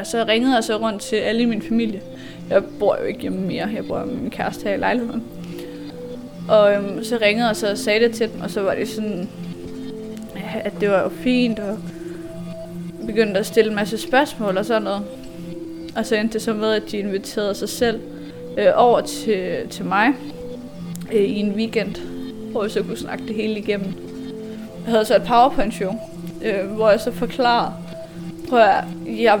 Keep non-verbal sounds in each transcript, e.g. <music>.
Og så ringede jeg så rundt til alle i min familie. Jeg bor jo ikke hjemme mere, jeg bor med min kæreste her i lejligheden. Og øhm, så ringede jeg så og sagde det til dem, og så var det sådan, at det var jo fint, og begyndte at stille en masse spørgsmål og sådan noget. Og så endte det så med, at de inviterede sig selv øh, over til, til mig øh, i en weekend, hvor jeg så kunne snakke det hele igennem. Jeg havde så et powerpoint-show, øh, hvor jeg så forklarede, prøv at jeg,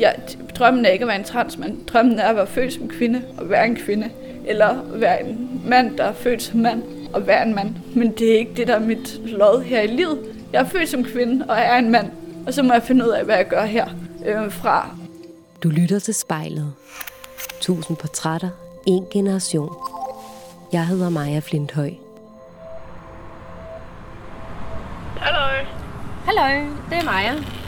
jeg, drømmen er ikke at være en transmand. Drømmen er at være født som kvinde og være en kvinde. Eller være en mand, der er født som mand og være en mand. Men det er ikke det, der er mit lod her i livet. Jeg er født som kvinde og er en mand. Og så må jeg finde ud af, hvad jeg gør her øh, fra. Du lytter til spejlet. Tusind portrætter, en generation. Jeg hedder Maja Flinthøj. Hallo. Hallo, det er Maja.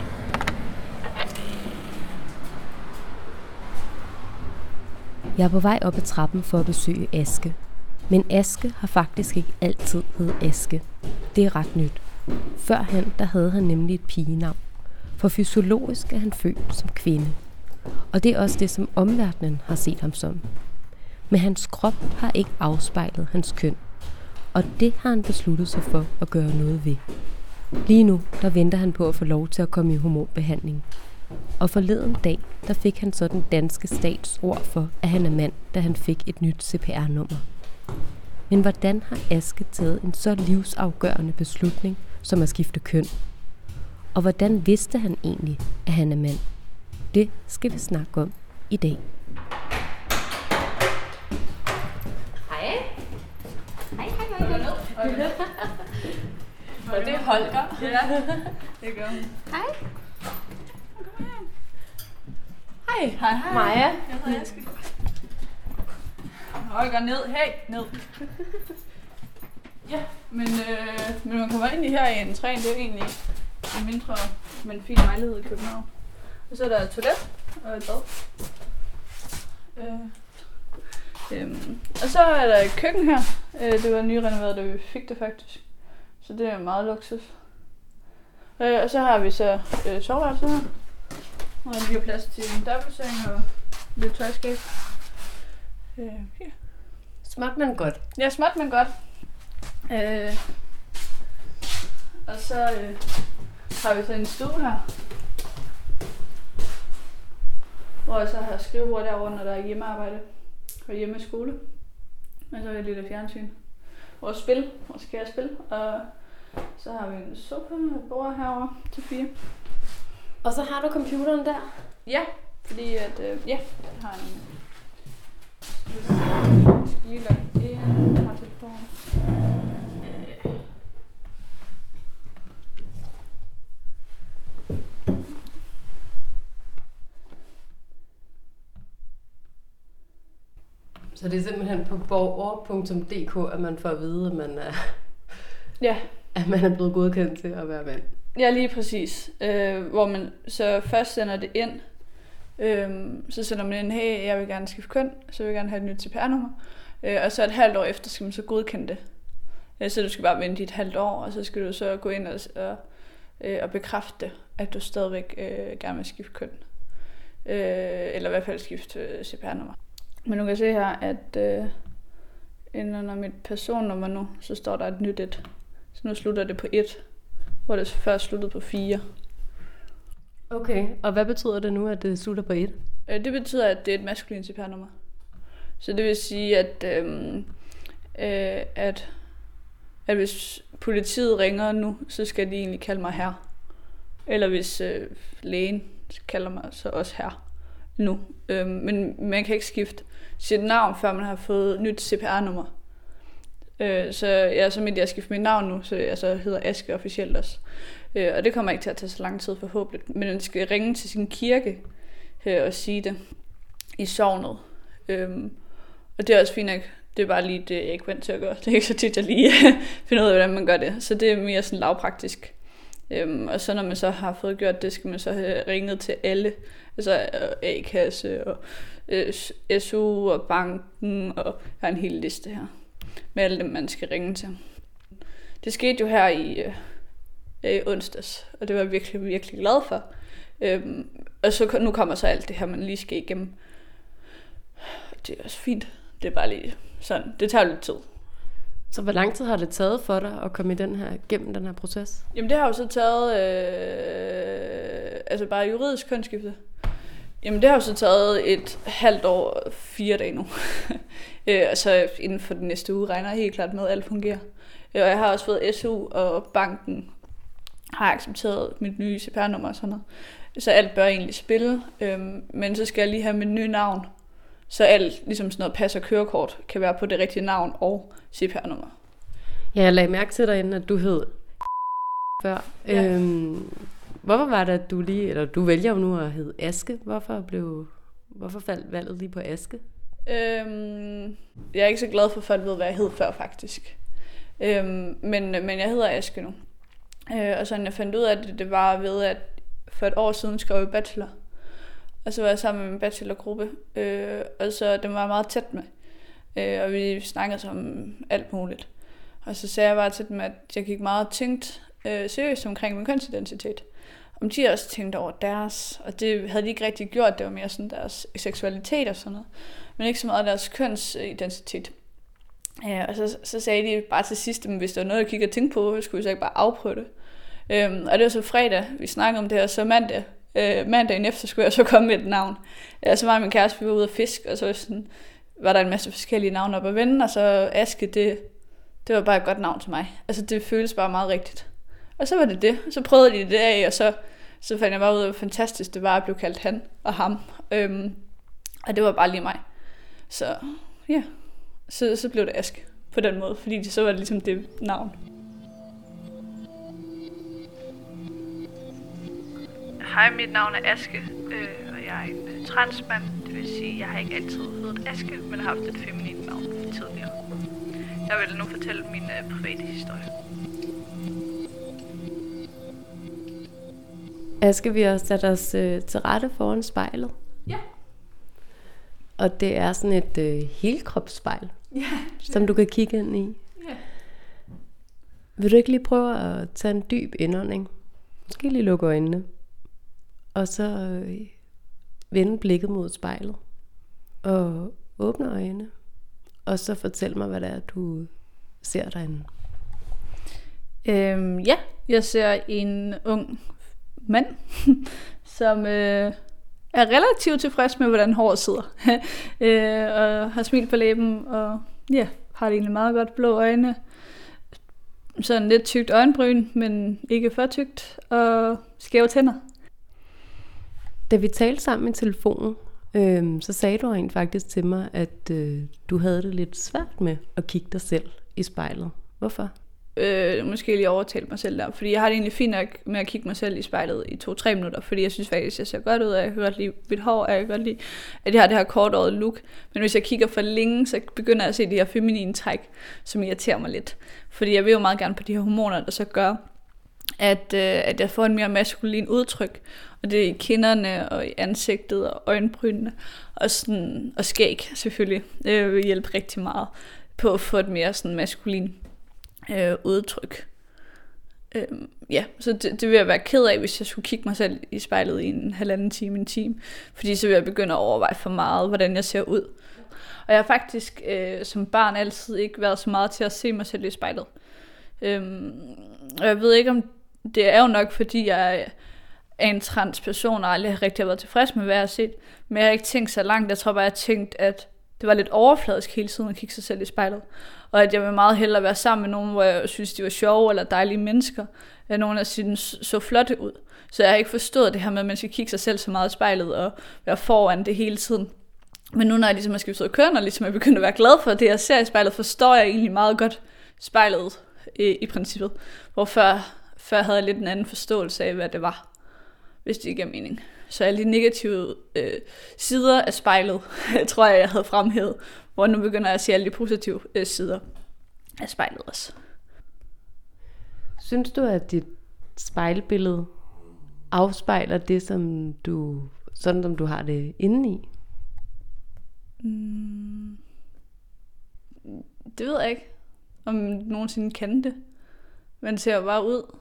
Jeg er på vej op ad trappen for at besøge Aske. Men Aske har faktisk ikke altid hed Aske. Det er ret nyt. Førhen der havde han nemlig et pigenavn. For fysiologisk er han født som kvinde. Og det er også det, som omverdenen har set ham som. Men hans krop har ikke afspejlet hans køn. Og det har han besluttet sig for at gøre noget ved. Lige nu, der venter han på at få lov til at komme i hormonbehandling. Og forleden dag, der fik han så den danske stats ord for, at han er mand, da han fik et nyt CPR-nummer. Men hvordan har Aske taget en så livsafgørende beslutning, som at skifte køn? Og hvordan vidste han egentlig, at han er mand? Det skal vi snakke om i dag. Hej. Hej, hej, hej. Og det er Holger. Ja, det gør. Hej. Hej. Hej, hej. Maja. Jeg hedder Aske. Holger ned. Hey, ned. ja, men, øh, men man kommer ind i her i en træn, det er egentlig en mindre, men fin lejlighed i København. Og så er der et toilet og et bad. Øh, øhm, og så er der et køkken her. Øh, det var nyrenoveret, da vi fik det faktisk. Så det er meget luksus. Øh, og så har vi så øh, soveværelset her. Og der bliver plads til en dobbeltseng og lidt tøjskab. Øh, ja. Småt, men godt. Ja, småt, men godt. Øh, og så øh, har vi så en stue her. Hvor jeg så har skrivebord derovre, når der er hjemmearbejde og hjemmeskole. Og så er der et lille fjernsyn. Vores spil, vores kære spil. Og så har vi en sofa og et bord herovre til fire. Og så har du computeren der. Ja, fordi at, øh, ja, jeg har en... Jeg skal lige logge ind. Jeg har telefonen. Så det er simpelthen på borger.dk, at man får at vide, at man er, Ja, at man er blevet godkendt til at være mand ja, lige præcis. Øh, hvor man så først sender det ind. Øh, så sender man ind, hey, jeg vil gerne skifte køn, så vil jeg gerne have et nyt CPR-nummer. Øh, og så et halvt år efter skal man så godkende det. Øh, så du skal bare vente i et halvt år, og så skal du så gå ind og, og, øh, og bekræfte, at du stadigvæk øh, gerne vil skifte køn. Øh, eller i hvert fald skifte øh, CPR-nummer. Men du kan se her, at øh, inden under mit personnummer nu, så står der et nyt et. Så nu slutter det på 1, hvor det først sluttede på 4. Okay, og hvad betyder det nu, at det slutter på et? Øh, det betyder, at det er et maskulin CPR-nummer. Så det vil sige, at, øhm, øh, at, at hvis politiet ringer nu, så skal de egentlig kalde mig her. Eller hvis øh, lægen kalder mig så også her nu. Øhm, men man kan ikke skifte sit navn, før man har fået nyt CPR-nummer. Øh, så jeg er så midt jeg at skifte mit navn nu, så jeg så hedder Aske officielt også. Øh, og det kommer ikke til at tage så lang tid forhåbentlig. Men man skal ringe til sin kirke øh, og sige det i sovnet. Øh, og det er også fint nok. Det er bare lige det, jeg ikke vant til at gøre. <laughs> Det er ikke så tit, jeg lige <laughs> finder ud af, hvordan man gør det. Så det er mere sådan lavpraktisk. Øhm, og så når man så har fået gjort det, skal man så have ringet til alle. Altså øh, A-kasse og øh, SU og banken og jeg har en hel liste her. Med alle dem, man skal ringe til. Det skete jo her i, øh, i onsdags, og det var jeg virkelig, virkelig glad for. Øhm, og så nu kommer så alt det her, man lige skal igennem. Det er også fint. Det er bare lige sådan. Det tager lidt tid. Så hvor lang tid har det taget for dig at komme i den her, gennem den her proces? Jamen det har jo så taget, øh, altså bare juridisk kønsskifte. Jamen det har jo så taget et halvt år fire dage nu. <laughs> øh, så inden for den næste uge regner jeg helt klart med, at alt fungerer. Øh, og jeg har også fået SU, og banken har accepteret mit nye CPR-nummer og sådan noget. Så alt bør egentlig spille. Øh, men så skal jeg lige have mit nye navn. Så alt, ligesom sådan noget pas og kørekort, kan være på det rigtige navn og CPR-nummer. Ja, jeg lagde mærke til dig inden, at du hed <laughs> før. Ja. Øhm, hvorfor var det, at du lige, eller du vælger jo nu at hedde Aske. Hvorfor blev, hvorfor faldt valget lige på Aske? Øhm, jeg er ikke så glad for, at folk ved, hvad jeg hed før, faktisk. Øhm, men, men jeg hedder Aske nu. Øh, og sådan jeg fandt ud af det, det var ved, at for et år siden skrev jeg bachelor. Og så var jeg sammen med min bachelorgruppe, øh, og så den var jeg meget tæt med. Øh, og vi snakkede om alt muligt. Og så sagde jeg bare til dem, at jeg gik meget tænkt øh, seriøst omkring min kønsidentitet. Om de også tænkte over deres, og det havde de ikke rigtig gjort, det var mere sådan deres seksualitet og sådan noget, men ikke så meget deres kønsidentitet. Ja, og så, så sagde de bare til sidst, at hvis der var noget, jeg kiggede og tænkte på, skulle vi så ikke bare afprøve det. Øhm, og det var så fredag, vi snakkede om det, her, så mandag, øh, mandagen efter skulle jeg så komme med et navn. Ja, så var min kæreste, vi var ude at fiske, og så var, sådan, var der en masse forskellige navne op at vende, og så Aske, det, det var bare et godt navn til mig. Altså det føles bare meget rigtigt. Og så var det det. Så prøvede de det af, og så, så fandt jeg bare ud af, hvor fantastisk det var at blive kaldt han og ham. Øhm, og det var bare lige mig. Så ja, så, så blev det Aske på den måde, fordi så var det ligesom det navn. Hej, mit navn er Aske, øh, og jeg er en øh, transmand. Det vil sige, at jeg har ikke altid heddet Aske, men har haft et feminint navn tidligere. Jeg vil nu fortælle min øh, private historie. Aske, vi har sat os øh, til rette foran spejlet. Ja. Og det er sådan et øh, helkropsspejl, <laughs> Ja. som du kan kigge ind i. Ja. Vil du ikke lige prøve at tage en dyb indånding? Måske lige lukke øjnene. Og så øh, vende blikket mod spejlet. Og åbne øjnene. Og så fortæl mig, hvad det er, du ser derinde. Øhm, ja, jeg ser en ung mand, <laughs> som øh, er relativt tilfreds med, hvordan håret sidder. <laughs> øh, og har smil på læben, og ja, har det egentlig meget godt blå øjne. Sådan lidt tykt øjenbryn, men ikke for tykt, og skæve tænder. Da vi talte sammen i telefonen, øh, så sagde du rent faktisk til mig, at øh, du havde det lidt svært med at kigge dig selv i spejlet. Hvorfor? Øh, måske lige overtalt mig selv der. Fordi jeg har det egentlig fint nok med at kigge mig selv i spejlet i to-tre minutter, fordi jeg synes faktisk, jeg ser godt ud, og jeg kan godt lide mit hår, og jeg kan godt lide, at jeg har det her kortåret look. Men hvis jeg kigger for længe, så begynder jeg at se de her feminine træk, som irriterer mig lidt. Fordi jeg vil jo meget gerne på de her hormoner, der så gør, at, øh, at jeg får en mere maskulin udtryk. Og det er i kinderne og i ansigtet og øjenbrynene og, sådan, og skæg selvfølgelig. Det vil hjælpe rigtig meget på at få et mere sådan maskulin øh, udtryk. Øh, ja, så det, det vil jeg være ked af, hvis jeg skulle kigge mig selv i spejlet i en halvanden time, en time. Fordi så vil jeg begynde at overveje for meget, hvordan jeg ser ud. Og jeg har faktisk øh, som barn altid ikke været så meget til at se mig selv i spejlet. Øhm, og jeg ved ikke, om det er jo nok, fordi jeg er en transperson, og aldrig rigtig har været tilfreds med, hvad jeg har set. Men jeg har ikke tænkt så langt. Jeg tror bare, jeg har tænkt, at det var lidt overfladisk hele tiden at kigge sig selv i spejlet. Og at jeg vil meget hellere være sammen med nogen, hvor jeg synes, de var sjove eller dejlige mennesker, end nogen, der synes så flotte ud. Så jeg har ikke forstået det her med, at man skal kigge sig selv så meget i spejlet og være foran det hele tiden. Men nu når jeg ligesom har skiftet køn, og ligesom er begyndt at være glad for det, jeg ser i spejlet, forstår jeg egentlig meget godt spejlet i, i princippet. Hvor før, før havde jeg lidt en anden forståelse af, hvad det var, hvis det ikke giver mening. Så alle de negative øh, sider af spejlet, <laughs> tror jeg, jeg havde fremhævet. Hvor nu begynder jeg at se alle de positive øh, sider af spejlet også. Synes du, at dit spejlbillede afspejler det, som du, sådan som du har det indeni? Mm. Det ved jeg ikke, om nogensinde kan det. Man ser jo bare ud,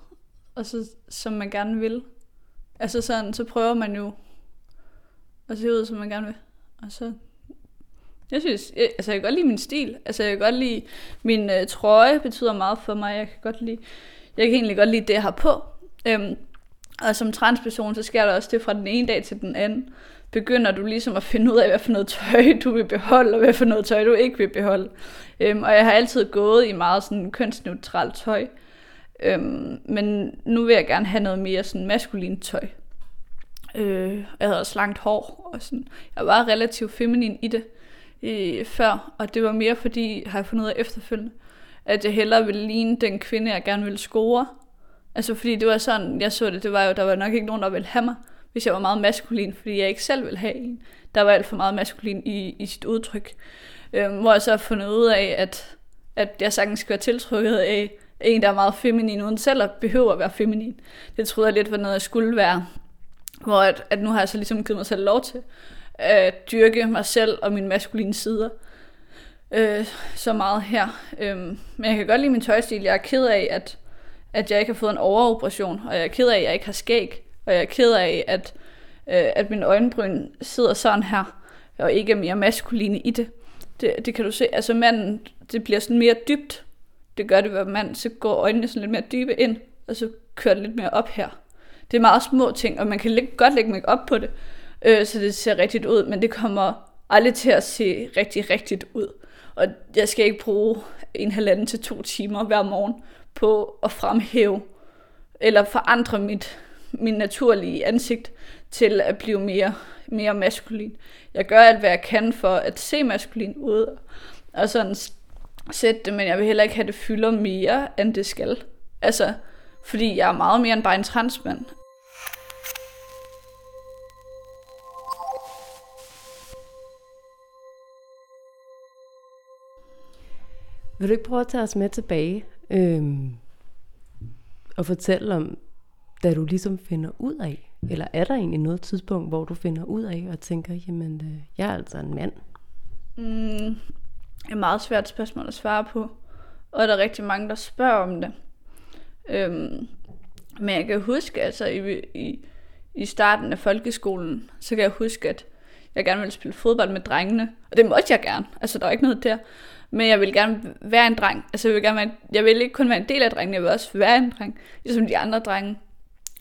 og så, som man gerne vil. Altså sådan, så prøver man jo at se ud, som man gerne vil. Og så jeg synes, jeg, altså jeg kan godt lide min stil. Altså jeg kan godt lide, min øh, trøje betyder meget for mig. Jeg kan godt lide, jeg kan egentlig godt lide det, jeg har på. Øhm, og som transperson, så sker der også det fra den ene dag til den anden. Begynder du ligesom at finde ud af, hvad for noget tøj du vil beholde, og hvad for noget tøj du ikke vil beholde. Øhm, og jeg har altid gået i meget sådan kønsneutralt tøj. Øhm, men nu vil jeg gerne have noget mere sådan maskulint tøj. Øh, jeg havde også langt hår, og sådan. jeg var relativt feminin i det øh, før, og det var mere fordi, har jeg fundet ud af efterfølgende, at jeg hellere ville ligne den kvinde, jeg gerne ville score. Altså fordi det var sådan, jeg så det, det var jo, der var nok ikke nogen, der ville have mig, hvis jeg var meget maskulin, fordi jeg ikke selv ville have en. Der var alt for meget maskulin i, i sit udtryk. Øh, hvor jeg så har fundet ud af, at, at jeg sagtens skal være tiltrykket af en, der er meget feminin, uden selv at behøve at være feminin. Det troede jeg lidt var noget, jeg skulle være. Hvor at, at nu har jeg så ligesom givet mig selv lov til at dyrke mig selv og mine maskuline sider øh, så meget her. Øh, men jeg kan godt lide min tøjstil. Jeg er ked af, at, at jeg ikke har fået en overoperation, og jeg er ked af, at jeg ikke har skæg, og jeg er ked af, at, øh, at min øjenbryn sidder sådan her, og ikke er mere maskuline i det. det. Det kan du se. Altså manden, det bliver sådan mere dybt. Det gør det ved mand, så går øjnene sådan lidt mere dybe ind, og så kører det lidt mere op her. Det er meget små ting, og man kan lægge, godt lægge mig op på det, øh, så det ser rigtigt ud, men det kommer aldrig til at se rigtig rigtigt ud. Og jeg skal ikke bruge en halvanden til to timer hver morgen på at fremhæve eller forandre mit, min naturlige ansigt til at blive mere, mere maskulin. Jeg gør alt, hvad jeg kan for at se maskulin ud, og sådan sætte det, men jeg vil heller ikke have det fylder mere, end det skal. Altså, fordi jeg er meget mere end bare en transmand. Vil du ikke prøve at tage os med tilbage øhm, og fortælle om, da du ligesom finder ud af, eller er der egentlig noget tidspunkt, hvor du finder ud af og tænker, jamen, øh, jeg er altså en mand? Mm, et meget svært spørgsmål at svare på, og der er rigtig mange, der spørger om det. Øhm, men jeg kan huske, altså i, i, i starten af folkeskolen, så kan jeg huske, at jeg gerne ville spille fodbold med drengene, og det måtte jeg gerne, altså der var ikke noget der. Men jeg ville gerne være en dreng. Altså jeg ville, gerne være, jeg ville ikke kun være en del af drengene, jeg ville også være en dreng, ligesom de andre drenge.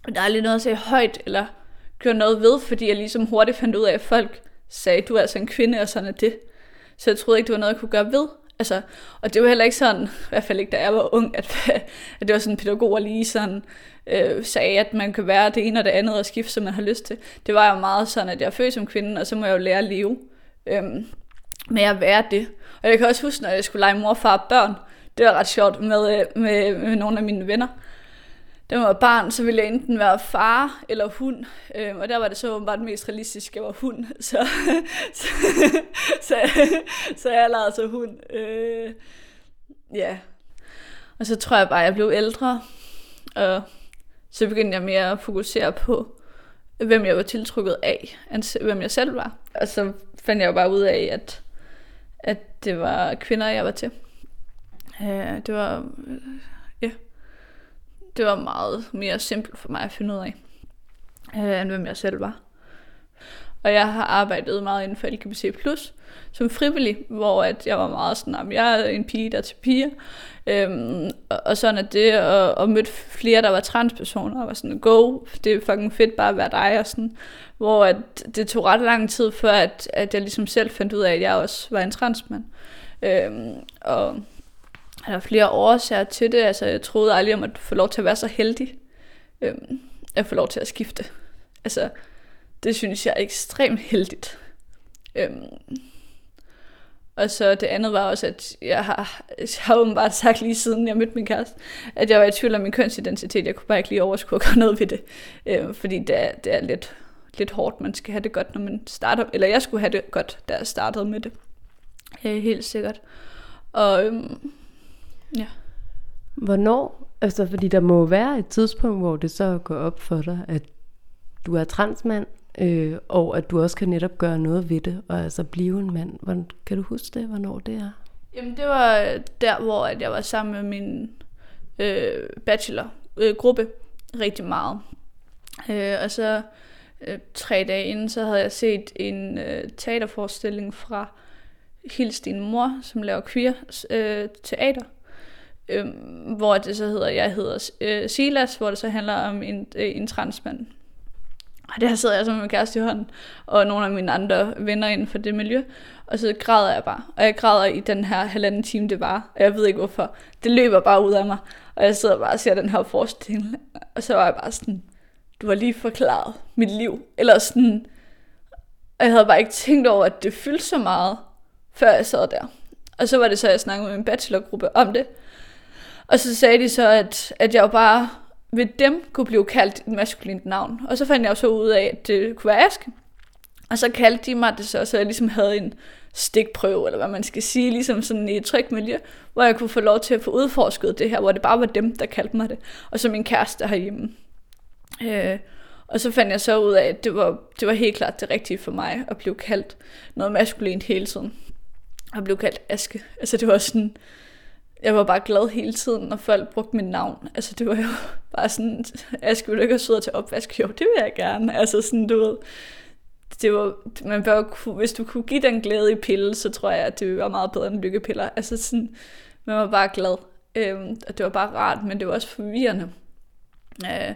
Og der er lige noget at sige højt, eller gøre noget ved, fordi jeg ligesom hurtigt fandt ud af, at folk sagde, du er altså en kvinde, og sådan er det. Så jeg troede ikke, det var noget, jeg kunne gøre ved. Altså, og det var heller ikke sådan, i hvert fald ikke da jeg var ung, at, <laughs> at det var sådan pædagoger lige sådan øh, sagde, at man kan være det ene og det andet og skifte, som man har lyst til. Det var jo meget sådan, at jeg er født som kvinde, og så må jeg jo lære at leve øhm, med at være det. Og jeg kan også huske, når jeg skulle lege mor, far og børn, det var ret sjovt med, øh, med, med nogle af mine venner. Da jeg var barn, så ville jeg enten være far eller hund. Øh, og der var det så åbenbart mest realistisk, at jeg var hund. <laughs> Så, så, så, så jeg lavede så hund. Øh, ja. Og så tror jeg bare, at jeg blev ældre. Og så begyndte jeg mere at fokusere på, hvem jeg var tiltrukket af, end hvem jeg selv var. Og så fandt jeg jo bare ud af, at, at det var kvinder, jeg var til. Øh, det var det var meget mere simpelt for mig at finde ud af, øh, end hvem jeg selv var. Og jeg har arbejdet meget inden for LGBT+, som frivillig, hvor at jeg var meget sådan, at jeg er en pige, der er til piger. Øhm, og, og sådan at det, og, og mødte flere, der var transpersoner, og var sådan, go, det er fucking fedt bare at være dig, og sådan. Hvor at det tog ret lang tid, før at, at jeg ligesom selv fandt ud af, at jeg også var en transmand. Øhm, og der er flere årsager til det. Altså, jeg troede aldrig om at få lov til at være så heldig, øhm, at få lov til at skifte. Altså, det synes jeg er ekstremt heldigt. Øhm, og så det andet var også, at jeg har, jeg har åbenbart sagt lige siden jeg mødte min kæreste, at jeg var i tvivl om min kønsidentitet. Jeg kunne bare ikke lige overskue at gøre noget ved det. Øhm, fordi det er, det er lidt, lidt hårdt. Man skal have det godt, når man starter. Eller jeg skulle have det godt, da jeg startede med det. Øh, helt sikkert. Og øhm, Ja. Hvornår, altså fordi der må være et tidspunkt, hvor det så går op for dig, at du er transmand, øh, og at du også kan netop gøre noget ved det, og altså blive en mand. Hvordan, kan du huske det, hvornår det er? Jamen det var der, hvor at jeg var sammen med min øh, bachelor-gruppe øh, rigtig meget. Øh, og så øh, tre dage inden, så havde jeg set en øh, teaterforestilling fra Hils din mor, som laver queer øh, teater. Øh, hvor det så hedder, jeg hedder øh, Silas, hvor det så handler om en, øh, en transmand. Og der sidder jeg så med min kæreste i hånden, og nogle af mine andre venner inden for det miljø, og så græder jeg bare. Og jeg græder i den her halvanden time, det var, og jeg ved ikke hvorfor. Det løber bare ud af mig, og jeg sidder bare og ser den her forestilling, og så var jeg bare sådan, du har lige forklaret mit liv. Eller sådan, og jeg havde bare ikke tænkt over, at det fyldte så meget, før jeg sad der. Og så var det så, at jeg snakkede med min bachelorgruppe om det. Og så sagde de så, at, at jeg jo bare ved dem kunne blive kaldt et maskulint navn. Og så fandt jeg jo så ud af, at det kunne være Aske. Og så kaldte de mig det så, så jeg ligesom havde en stikprøve, eller hvad man skal sige, ligesom sådan i et trygt miljø, hvor jeg kunne få lov til at få udforsket det her, hvor det bare var dem, der kaldte mig det. Og så min kæreste herhjemme. Øh, og så fandt jeg så ud af, at det var, det var helt klart det rigtige for mig at blive kaldt noget maskulint hele tiden. Og blive kaldt Aske. Altså det var sådan, jeg var bare glad hele tiden, når folk brugte mit navn. Altså det var jo <laughs> bare sådan, Aske, vil du ikke have siddet til opvask? Jo, det vil jeg gerne. Altså sådan, du ved, det var, man bør, hvis du kunne give den glæde i pille, så tror jeg, at det ville være meget bedre end lykkepiller. Altså sådan, man var bare glad. Øhm, og det var bare rart, men det var også forvirrende. Øh,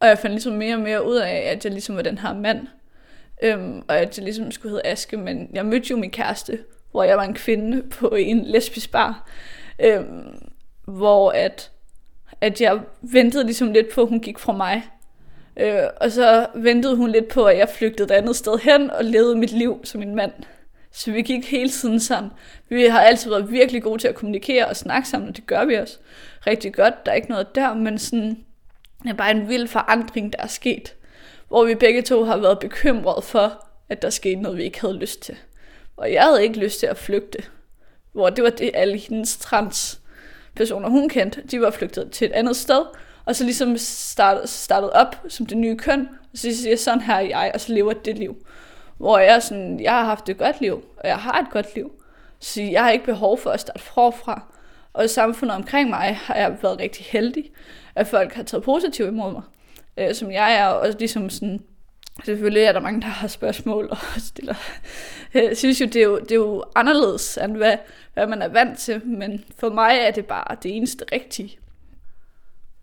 og jeg fandt ligesom mere og mere ud af, at jeg ligesom var den her mand. Øhm, og at jeg ligesom skulle hedde Aske, men jeg mødte jo min kæreste, hvor jeg var en kvinde på en lesbisk bar. Øhm, hvor at, at jeg ventede ligesom lidt på, at hun gik fra mig. Øh, og så ventede hun lidt på, at jeg flygtede et andet sted hen og levede mit liv som en mand. Så vi gik hele tiden sammen. Vi har altid været virkelig gode til at kommunikere og snakke sammen, og det gør vi også rigtig godt. Der er ikke noget der, men sådan, det er bare en vild forandring, der er sket. Hvor vi begge to har været bekymrede for, at der skete noget, vi ikke havde lyst til. Og jeg havde ikke lyst til at flygte. Hvor det var det, alle hendes trans personer, hun kendte, de var flygtet til et andet sted, og så ligesom startede, startede op som det nye køn, og så siger sådan her er jeg, og så lever det liv. Hvor jeg sådan, jeg har haft et godt liv, og jeg har et godt liv. Så jeg har ikke behov for at starte forfra. Og i samfundet omkring mig har jeg været rigtig heldig, at folk har taget positivt imod mig, øh, som jeg er, og ligesom sådan, selvfølgelig er der mange, der har spørgsmål og stiller. <laughs> Jeg synes jo, det er jo, det er jo anderledes, end hvad, hvad man er vant til, men for mig er det bare det eneste rigtige.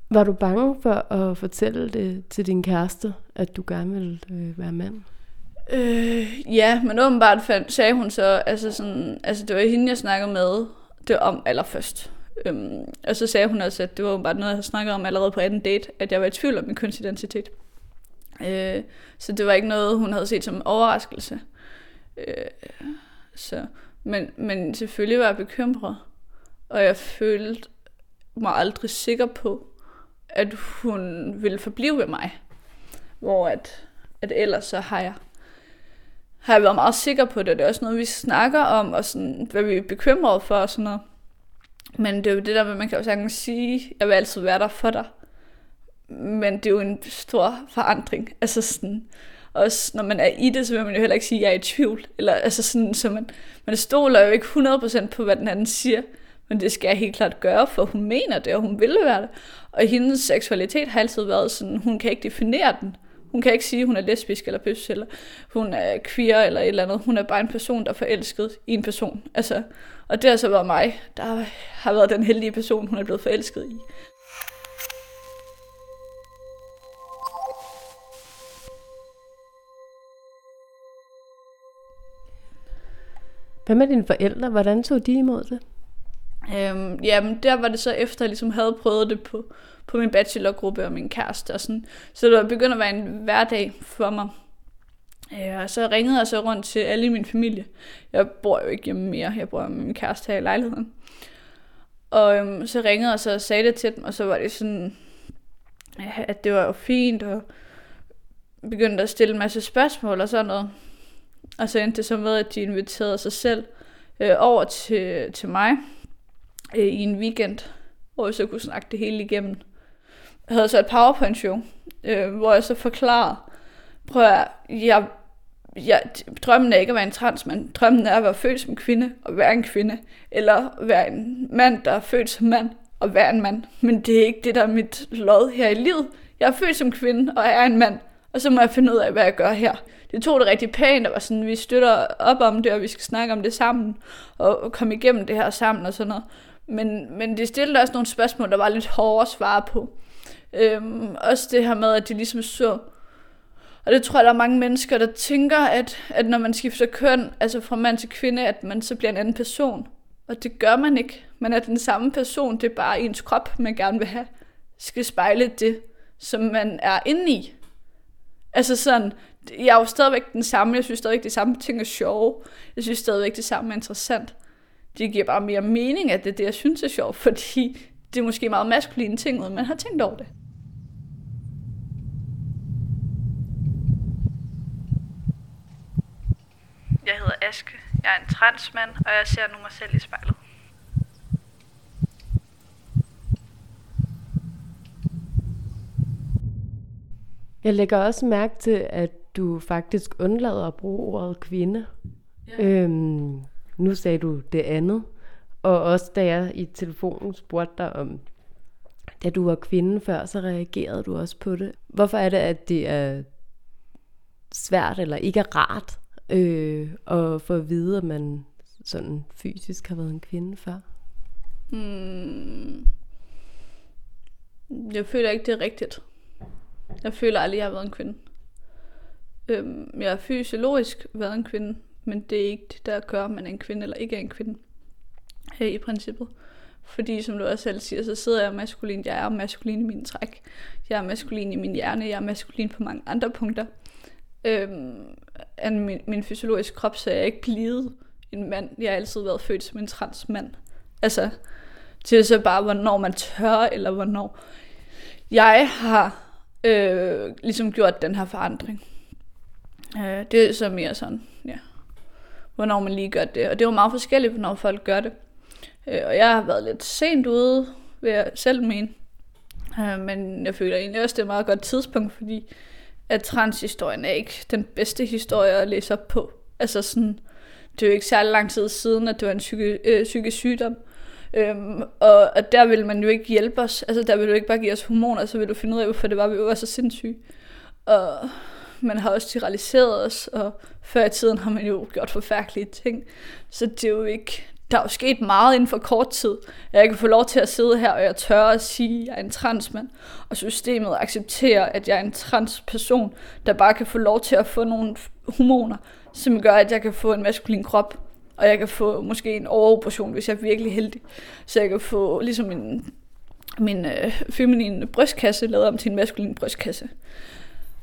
Var du bange for at fortælle det til din kæreste, at du gerne ville øh, være mand? Øh, ja, men åbenbart fandt, sagde hun så, altså, sådan, altså det var hende, jeg snakkede med det om allerførst. Øhm, og så sagde hun også, at det var bare noget, jeg havde snakket om allerede på anden date, at jeg var i tvivl om min kønsidentitet. Øh, så det var ikke noget, hun havde set som en overraskelse. Øh, så, men, men selvfølgelig var jeg bekymret, og jeg følte mig aldrig sikker på, at hun ville forblive ved mig. Hvor at, at ellers så har jeg, har jeg været meget sikker på det. Det er også noget, vi snakker om, og sådan, hvad vi er bekymrede for og sådan noget. Men det er jo det der med, man kan jo sagtens sige, jeg vil altid være der for dig. Men det er jo en stor forandring. Altså sådan, også når man er i det, så vil man jo heller ikke sige, at jeg er i tvivl. Eller, altså sådan, så man, man stoler jo ikke 100% på, hvad den anden siger. Men det skal jeg helt klart gøre, for hun mener det, og hun ville være det. Og hendes seksualitet har altid været sådan, hun kan ikke definere den. Hun kan ikke sige, at hun er lesbisk eller bøs, eller hun er queer eller et eller andet. Hun er bare en person, der er forelsket i en person. Altså, og det har så været mig, der har været den heldige person, hun er blevet forelsket i. Hvad med dine forældre? Hvordan tog de imod det? Øhm, jamen, der var det så efter, at jeg ligesom havde prøvet det på, på min bachelorgruppe og min kæreste og sådan. Så det var begyndt at være en hverdag for mig. Øh, og så ringede jeg så rundt til alle i min familie. Jeg bor jo ikke hjemme mere, jeg bor med min kæreste her i lejligheden. Og øhm, så ringede jeg så og sagde det til dem, og så var det sådan, at det var jo fint, og begyndte at stille en masse spørgsmål og sådan noget. Og så endte det så med, at de inviterede sig selv øh, over til, til mig øh, i en weekend, hvor jeg så kunne snakke det hele igennem. Jeg havde så et PowerPoint-show, øh, hvor jeg så forklarede, prøv at jeg, jeg, drømmen er ikke at være en transmand. Drømmen er at være født som kvinde og være en kvinde. Eller være en mand, der er født som mand og være en mand. Men det er ikke det, der er mit lod her i livet. Jeg er født som kvinde og er en mand. Og så må jeg finde ud af, hvad jeg gør her. Det tog det rigtig pænt, og var sådan, vi støtter op om det, og vi skal snakke om det sammen, og, og komme igennem det her sammen og sådan noget. Men, men det stillede også nogle spørgsmål, der var lidt hårde at svare på. Øhm, også det her med, at de ligesom så, og det tror jeg, der er mange mennesker, der tænker, at, at når man skifter køn, altså fra mand til kvinde, at man så bliver en anden person. Og det gør man ikke. Man er den samme person, det er bare ens krop, man gerne vil have, skal spejle det, som man er inde i. Altså sådan, jeg er jo stadigvæk den samme, jeg synes stadigvæk, det samme ting er sjove. Jeg synes stadigvæk, det samme er interessant. Det giver bare mere mening, at det er det, jeg synes er sjovt, <laughs> fordi det er måske meget maskuline ting, uden man har tænkt over det. Jeg hedder Aske. Jeg er en transmand, og jeg ser nu mig selv i spejlet. Jeg lægger også mærke til, at du faktisk undlader at bruge ordet kvinde. Ja. Øhm, nu sagde du det andet. Og også da jeg i telefonen spurgte dig om, da du var kvinde før, så reagerede du også på det. Hvorfor er det, at det er svært eller ikke er rart øh, at få at vide, at man sådan fysisk har været en kvinde før? Hmm. Jeg føler ikke, det er rigtigt. Jeg føler aldrig, jeg har været en kvinde. Øhm, jeg har fysiologisk været en kvinde, men det er ikke det, der gør, at man er en kvinde eller ikke er en kvinde. Øh, I princippet. Fordi som du også selv siger, så sidder jeg maskulin. Jeg er maskulin i min træk. Jeg er maskulin i min hjerne. Jeg er maskulin på mange andre punkter. Øhm, af min, min fysiologiske krop, så er jeg ikke blevet en mand. Jeg har altid været født som en transmand. Altså, det så bare, hvornår man tør, eller hvornår jeg har øh, ligesom gjort den her forandring. Øh, det er så mere sådan, ja, hvornår man lige gør det. Og det er meget forskelligt, hvornår folk gør det. Øh, og jeg har været lidt sent ude, vil jeg selv mene. Øh, men jeg føler egentlig også, det er et meget godt tidspunkt, fordi at transhistorien er ikke den bedste historie at læse op på. Altså sådan, det er jo ikke særlig lang tid siden, at det var en psyke, øh, psykisk sygdom. Øhm, og, og der vil man jo ikke hjælpe os. Altså der vil du ikke bare give os hormoner, så vil du finde ud af, hvorfor det var, vi var så sindssyge. Og man har også tyranniseret os, og før i tiden har man jo gjort forfærdelige ting. Så det er jo ikke... Der er jo sket meget inden for kort tid. Jeg kan få lov til at sidde her, og jeg tør at sige, at jeg er en transmand. Og systemet accepterer, at jeg er en transperson, der bare kan få lov til at få nogle hormoner, som gør, at jeg kan få en maskulin krop og jeg kan få måske en overoperation, hvis jeg er virkelig heldig. Så jeg kan få ligesom en, min øh, feminine brystkasse lavet om til en maskulin brystkasse.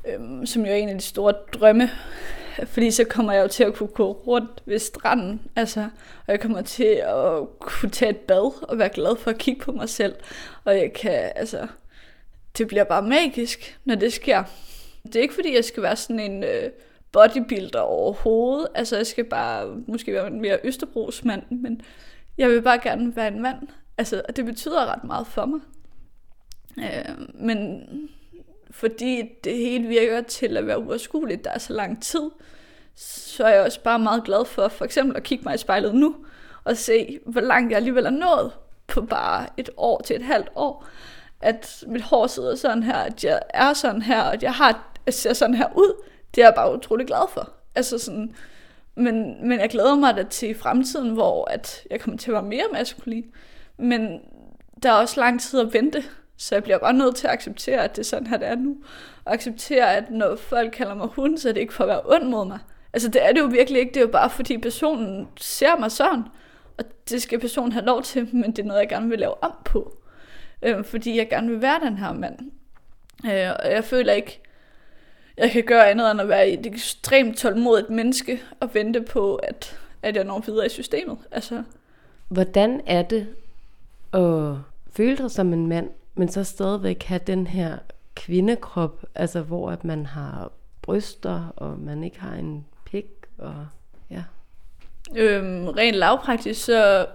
Øhm, som jo er en af de store drømme. Fordi så kommer jeg jo til at kunne gå rundt ved stranden. Altså, og jeg kommer til at kunne tage et bad og være glad for at kigge på mig selv. Og jeg kan, altså, det bliver bare magisk, når det sker. Det er ikke fordi, jeg skal være sådan en... Øh, bodybuilder overhovedet. Altså, jeg skal bare måske være en mere Østerbrugsmand, men jeg vil bare gerne være en mand. Altså, og det betyder ret meget for mig. Øh, men fordi det hele virker til at være uoverskueligt, der er så lang tid, så er jeg også bare meget glad for for eksempel at kigge mig i spejlet nu, og se, hvor langt jeg alligevel er nået på bare et år til et halvt år. At mit hår sidder sådan her, at jeg er sådan her, og at jeg har, at ser sådan her ud det er jeg bare utrolig glad for. Altså sådan, men, men jeg glæder mig da til fremtiden, hvor at jeg kommer til at være mere maskulin. Men der er også lang tid at vente, så jeg bliver bare nødt til at acceptere, at det er sådan her, det er nu. Og acceptere, at når folk kalder mig hun, så er det ikke for at være ond mod mig. Altså det er det jo virkelig ikke, det er jo bare fordi personen ser mig sådan. Og det skal personen have lov til, <laughs> men det er noget, jeg gerne vil lave om på. Øh, fordi jeg gerne vil være den her mand. Øh, og jeg føler ikke, jeg kan gøre andet end at være et ekstremt tålmodigt menneske og vente på, at, at jeg når videre i systemet. Altså. Hvordan er det at føle dig som en mand, men så stadigvæk have den her kvindekrop, altså hvor at man har bryster, og man ikke har en pik, og ja. Øhm, rent lavpraktisk, så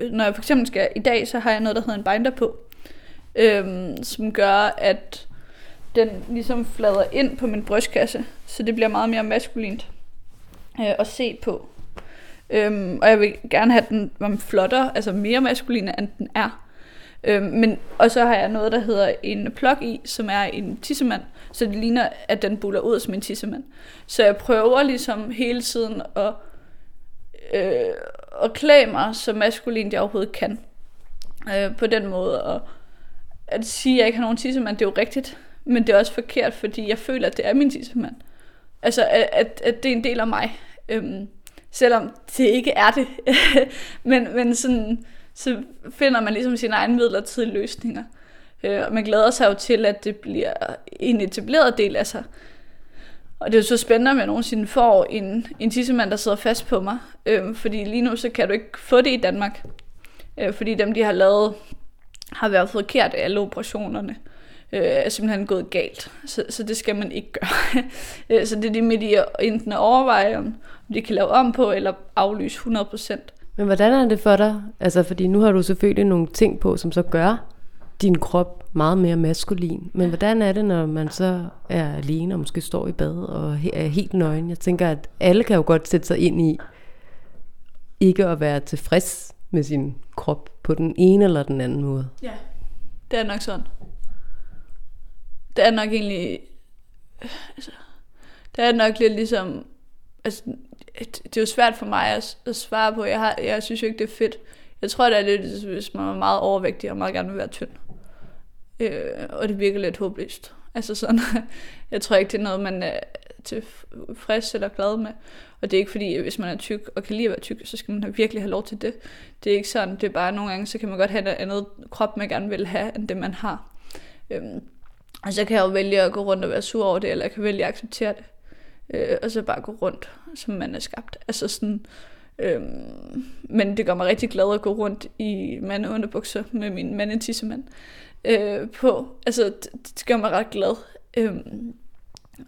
øh, når jeg for eksempel skal i dag, så har jeg noget, der hedder en binder på, øhm, som gør, at den ligesom flader ind på min brystkasse, så det bliver meget mere maskulint øh, at se på. Øhm, og jeg vil gerne have den var flottere, altså mere maskulin, end den er. Øh, men, og så har jeg noget, der hedder en plug i, som er en tissemand, så det ligner, at den buller ud som en tissemand. Så jeg prøver ligesom hele tiden at, øh, at klæde mig så maskulint jeg overhovedet kan. Øh, på den måde. Og at sige, at jeg ikke har nogen tissemand, det er jo rigtigt. Men det er også forkert, fordi jeg føler, at det er min tissemand. Altså, at, at, at det er en del af mig. Øhm, selvom det ikke er det. <laughs> men, men sådan, så finder man ligesom sine egne midlertidige løsninger. Øh, og man glæder sig jo til, at det bliver en etableret del af sig. Og det er jo så spændende, om jeg nogensinde får en, en tissemand, der sidder fast på mig. Øh, fordi lige nu, så kan du ikke få det i Danmark. Øh, fordi dem, de har lavet, har været forkert af alle operationerne. Øh, er simpelthen gået galt. Så, så det skal man ikke gøre. <laughs> Øh, så det er det med de enten at overveje, om de kan lave om på, eller aflyse 100%. Men hvordan er det for dig? Altså, fordi nu har du selvfølgelig nogle ting på, som så gør din krop meget mere maskulin. Men hvordan er det, når man så er alene og måske står i bad og er helt nøgen? Jeg tænker, at alle kan jo godt sætte sig ind i ikke at være tilfreds med sin krop på den ene eller den anden måde. Ja, det er nok sådan. Det er nok egentlig... Altså, det er nok lidt ligesom... Altså, det er jo svært for mig at, at svare på. Jeg, har, jeg synes jo ikke, det er fedt. Jeg tror, det er lidt, hvis man er meget overvægtig og meget gerne vil være tynd. Øh, og det virker lidt håbløst. Altså sådan, <laughs> jeg tror ikke, det er noget, man er tilfreds eller glad med. Og det er ikke fordi, hvis man er tyk og kan lide at være tyk, så skal man virkelig have lov til det. Det er ikke sådan, det er bare nogle gange, så kan man godt have en andet krop, man gerne vil have, end det man har. Øhm, og så kan jeg jo vælge at gå rundt og være sur over det, eller jeg kan vælge at acceptere det. Øh, og så bare gå rundt, som man er skabt. Altså sådan, øhm, men det gør mig rigtig glad at gå rundt i mandeunderbukser med min mandetissemand øh, på. Altså, det, det gør mig ret glad. Øhm,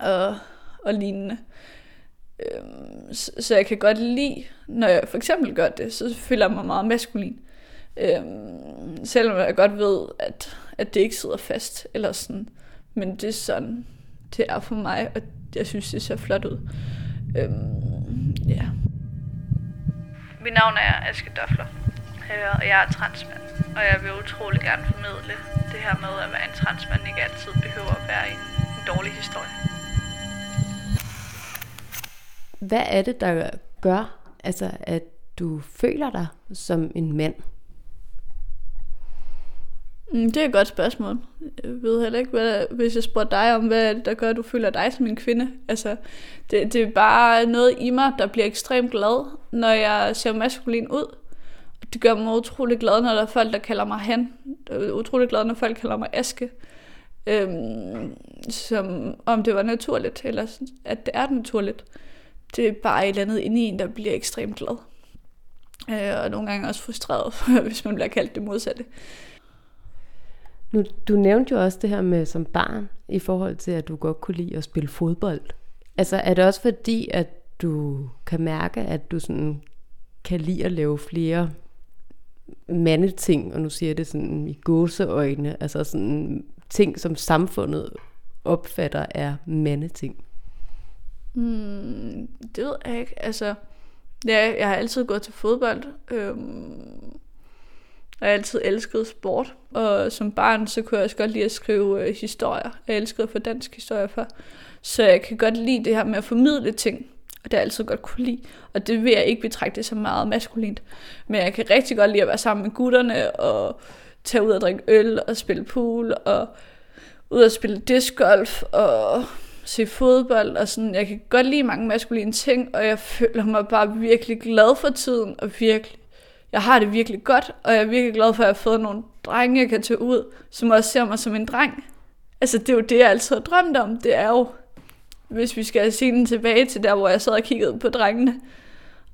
og, og lignende. Øhm, så, så jeg kan godt lide, når jeg for eksempel gør det, så føler jeg mig meget maskulin. Øhm, selvom jeg godt ved, at, at det ikke sidder fast, eller sådan. Men det er sådan, det er for mig, og jeg synes, det ser flot ud. Øhm, ja. Mit navn er Aske Døfler, øh, og jeg er transmand. Og jeg vil utrolig gerne formidle det her med, at være en transmand ikke altid behøver at være en, en dårlig historie. Hvad er det, der gør, altså, at du føler dig som en mand? Mm, det er et godt spørgsmål. Jeg ved heller ikke, hvad, hvis jeg spørger dig om, hvad der gør, at du føler dig som en kvinde. Altså, det, det er bare noget i mig, der bliver ekstremt glad, når jeg ser maskulin ud. Det gør mig utrolig glad, når der er folk, der kalder mig han. Utrolig glad, når folk kalder mig Aske. Øhm, som om det var naturligt, eller at det er naturligt. Det er bare et eller andet inde i en, der bliver ekstremt glad. Øh, og nogle gange også frustreret, <laughs> hvis man bliver kaldt det modsatte. Nu, du nævnte jo også det her med som barn, i forhold til, at du godt kunne lide at spille fodbold. Altså er det også fordi, at du kan mærke, at du sådan kan lide at lave flere mandeting, og nu siger jeg det sådan i gåseøjne, altså sådan ting, som samfundet opfatter er mandeting? Hmm, det ved jeg ikke. Altså, ja, jeg har altid gået til fodbold. Øhm, og jeg har altid elsket sport. Og som barn, så kunne jeg også godt lide at skrive øh, historier. Jeg elskede at få dansk historie for. Så jeg kan godt lide det her med at formidle ting. Og det har jeg altid godt kunne lide. Og det vil jeg ikke betragte som meget maskulint. Men jeg kan rigtig godt lide at være sammen med gutterne og tage ud og drikke øl og spille pool og ud og spille discgolf og se fodbold og sådan. Jeg kan godt lide mange maskuline ting, og jeg føler mig bare virkelig glad for tiden og virkelig jeg har det virkelig godt, og jeg er virkelig glad for, at jeg har fået nogle drenge, jeg kan tage ud, som også ser mig som en dreng. Altså, det er jo det, jeg altid har drømt om. Det er jo, hvis vi skal se den tilbage til der, hvor jeg sad og kiggede på drengene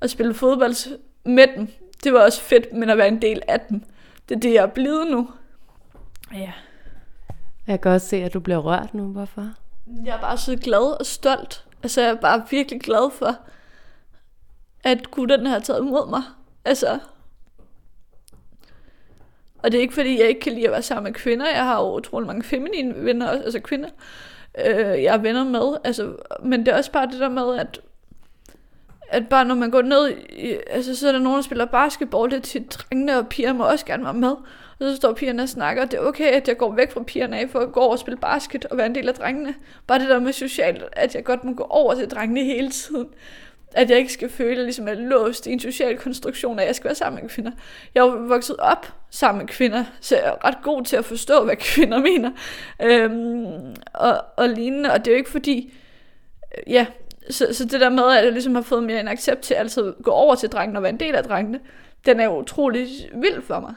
og spille fodbold med dem. Det var også fedt, men at være en del af dem. Det er det, jeg er blevet nu. Ja. Jeg kan også se, at du bliver rørt nu. Hvorfor? Jeg er bare så glad og stolt. Altså, jeg er bare virkelig glad for, at gutterne har taget imod mig. Altså, og det er ikke fordi, jeg ikke kan lide at være sammen med kvinder. Jeg har jo utrolig mange feminine venner, altså kvinder, øh, jeg er venner med. Altså, men det er også bare det der med, at at bare når man går ned, i, altså så er der nogen, der spiller basketball, det er til drengene og piger må også gerne være med. Og så står pigerne og snakker, og det er okay, at jeg går væk fra pigerne af for at gå over og spille basket og være en del af drengene. Bare det der med socialt, at jeg godt må gå over til drengene hele tiden. At jeg ikke skal føle, ligesom jeg er låst i en social konstruktion, at jeg skal være sammen med kvinder. Jeg er vokset op sammen med kvinder, så jeg er ret god til at forstå, hvad kvinder mener. Øhm, og, og lignende, og det er jo ikke fordi, øh, ja, så, så det der med, at jeg ligesom har fået mere en accept til at altid gå over til drengene og være en del af drengene, den er jo utrolig vild for mig.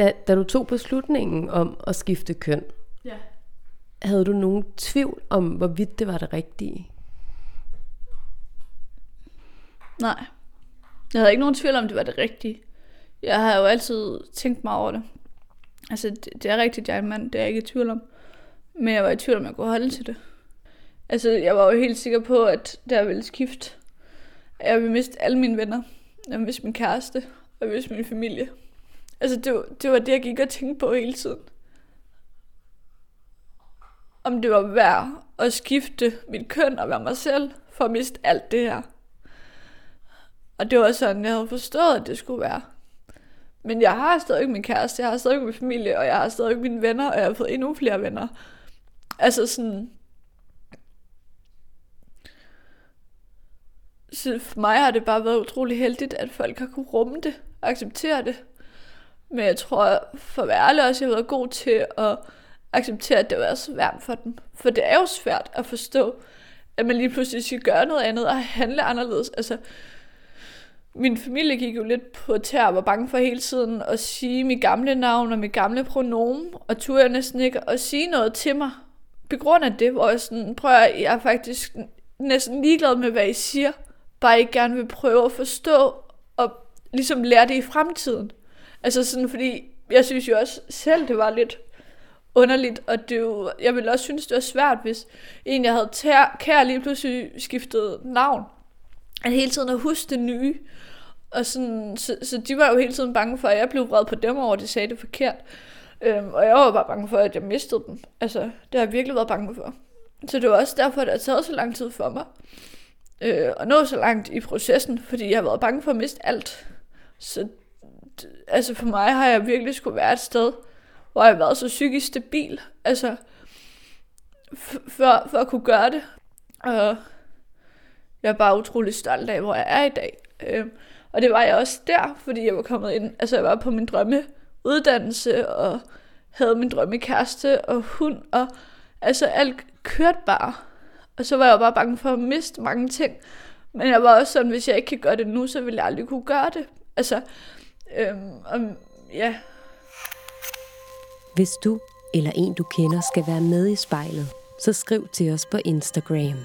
Da, da du tog beslutningen om at skifte køn, Ja. havde du nogen tvivl om, hvorvidt det var det rigtige? Nej. Jeg havde ikke nogen tvivl om, det var det rigtige. Jeg har jo altid tænkt mig over det. Altså, det, det er rigtigt, jeg er en mand, det er jeg ikke i tvivl om. Men jeg var i tvivl om, jeg kunne holde til det. Altså, jeg var jo helt sikker på, at der ville skifte. at Jeg ville miste alle mine venner. Jeg ville miste min kæreste. Og jeg ville miste min familie. Altså, det var, det var det, jeg gik og tænkte på hele tiden. Om det var værd at skifte mit køn og være mig selv, for at miste alt det her. Og det var sådan, jeg havde forstået, at det skulle være. Men jeg har stadig min kæreste, jeg har stadig min familie, og jeg har stadig mine venner, og jeg har fået endnu flere venner. Altså sådan... Så for mig har det bare været utrolig heldigt, at folk har kunne rumme det og acceptere det. Men jeg tror, for at være ærlig også, jeg har været god til at acceptere, at det var svært for dem. For det er jo svært at forstå, at man lige pludselig skal gøre noget andet og handle anderledes. Altså, min familie gik jo lidt på tær og var bange for hele tiden at sige mit gamle navn og mit gamle pronomen, og turde jeg næsten ikke at sige noget til mig. På grund af det, hvor jeg sådan, prøver, jeg er faktisk næsten ligeglad med, hvad I siger, bare ikke gerne vil prøve at forstå og ligesom lære det i fremtiden. Altså sådan, fordi jeg synes jo også selv, det var lidt underligt, og det jo, jeg ville også synes, det var svært, hvis en, jeg havde tær, kær lige pludselig skiftede navn. At hele tiden at huske det nye. Og sådan, så, så de var jo hele tiden bange for, at jeg blev vred på dem over, at de sagde det forkert. Øhm, og jeg var bare bange for, at jeg mistede dem. Altså, det har jeg virkelig været bange for. Så det var også derfor, at det har taget så lang tid for mig. Øh, og nå så langt i processen, fordi jeg har været bange for at miste alt. Så altså for mig har jeg virkelig skulle være et sted, hvor jeg har været så psykisk stabil. Altså, for, for at kunne gøre det. Og jeg er bare utrolig stolt af, hvor jeg er i dag. Øh, og det var jeg også der, fordi jeg var kommet ind, altså jeg var på min drømme uddannelse, og havde min drømme kæreste og hund, og altså alt kørte bare. Og så var jeg bare bange for at miste mange ting. Men jeg var også sådan, hvis jeg ikke kan gøre det nu, så vil jeg aldrig kunne gøre det. Altså, øhm, om, ja, Hvis du eller en du kender skal være med i spejlet, så skriv til os på Instagram.